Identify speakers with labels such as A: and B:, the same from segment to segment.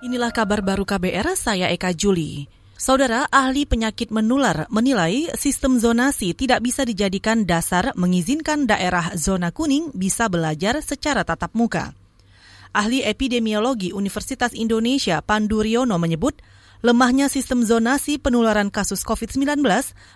A: Inilah kabar baru KBR, saya Eka Juli. Saudara ahli penyakit menular menilai sistem zonasi tidak bisa dijadikan dasar mengizinkan daerah zona kuning bisa belajar secara tatap muka. Ahli epidemiologi Universitas Indonesia Pandu Riono menyebut lemahnya sistem zonasi penularan kasus COVID-19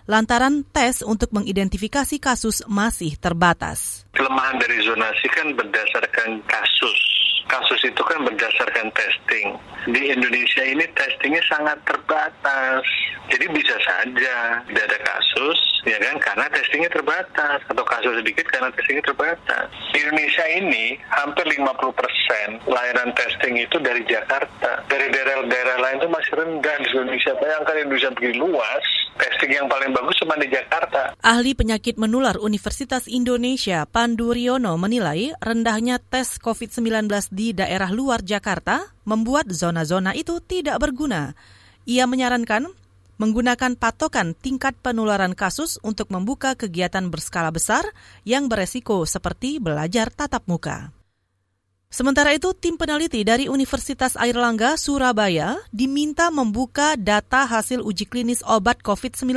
A: lantaran tes untuk mengidentifikasi kasus masih terbatas.
B: Kelemahan dari zonasi kan berdasarkan kasus kasus itu kan berdasarkan testing. Di Indonesia ini testingnya sangat terbatas. Jadi bisa saja tidak ada kasus, ya kan, karena testingnya terbatas. Atau kasus sedikit karena testingnya terbatas. Di Indonesia ini hampir 50 persen layanan testing itu dari Jakarta. Dari daerah-daerah lain itu masih rendah di Indonesia. Bayangkan Indonesia begini luas, testing yang paling bagus cuma di Jakarta.
A: Ahli penyakit menular Universitas Indonesia Pandu Riono menilai rendahnya tes COVID-19 di daerah luar Jakarta membuat zona-zona itu tidak berguna. Ia menyarankan menggunakan patokan tingkat penularan kasus untuk membuka kegiatan berskala besar yang beresiko seperti belajar tatap muka. Sementara itu, tim peneliti dari Universitas Airlangga, Surabaya, diminta membuka data hasil uji klinis obat COVID-19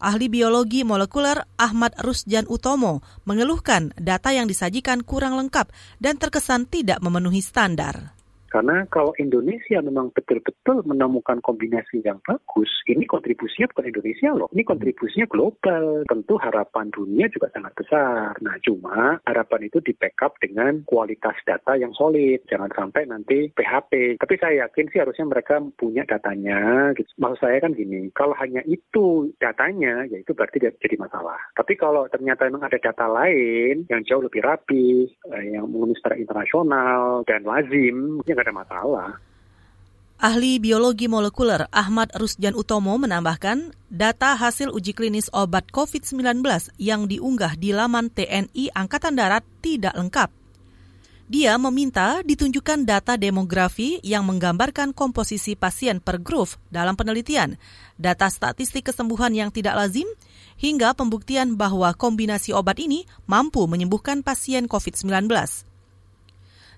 A: ahli biologi molekuler Ahmad Rusjan Utomo mengeluhkan data yang disajikan kurang lengkap dan terkesan tidak memenuhi standar.
C: Karena kalau Indonesia memang betul-betul menemukan kombinasi yang bagus, ini kontribusinya bukan Indonesia loh, ini kontribusinya global. Tentu harapan dunia juga sangat besar. Nah, cuma harapan itu di backup dengan kualitas data yang solid. Jangan sampai nanti PHP. Tapi saya yakin sih harusnya mereka punya datanya. Gitu. Maksud saya kan gini, kalau hanya itu datanya, ya itu berarti jadi masalah. Tapi kalau ternyata memang ada data lain yang jauh lebih rapi, eh, yang memenuhi secara internasional dan lazim, ya nggak ada masalah.
A: Ahli biologi molekuler Ahmad Rusjan Utomo menambahkan, data hasil uji klinis obat COVID-19 yang diunggah di laman TNI Angkatan Darat tidak lengkap. Dia meminta ditunjukkan data demografi yang menggambarkan komposisi pasien per groove dalam penelitian, data statistik kesembuhan yang tidak lazim, hingga pembuktian bahwa kombinasi obat ini mampu menyembuhkan pasien COVID-19.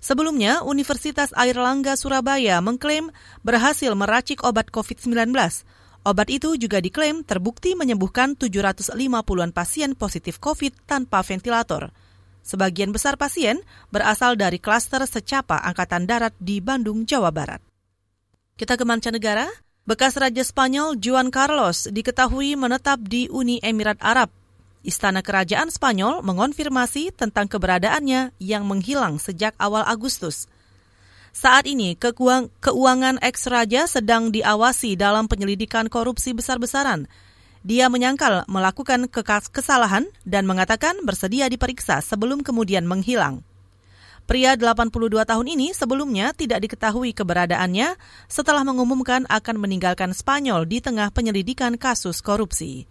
A: Sebelumnya, Universitas Airlangga Surabaya mengklaim berhasil meracik obat COVID-19. Obat itu juga diklaim terbukti menyembuhkan 750-an pasien positif COVID tanpa ventilator. Sebagian besar pasien berasal dari klaster secapa Angkatan Darat di Bandung, Jawa Barat. Kita ke mancanegara. Bekas Raja Spanyol Juan Carlos diketahui menetap di Uni Emirat Arab Istana Kerajaan Spanyol mengonfirmasi tentang keberadaannya yang menghilang sejak awal Agustus. Saat ini, keuangan ex-raja sedang diawasi dalam penyelidikan korupsi besar-besaran. Dia menyangkal melakukan kesalahan dan mengatakan bersedia diperiksa sebelum kemudian menghilang. Pria 82 tahun ini sebelumnya tidak diketahui keberadaannya setelah mengumumkan akan meninggalkan Spanyol di tengah penyelidikan kasus korupsi.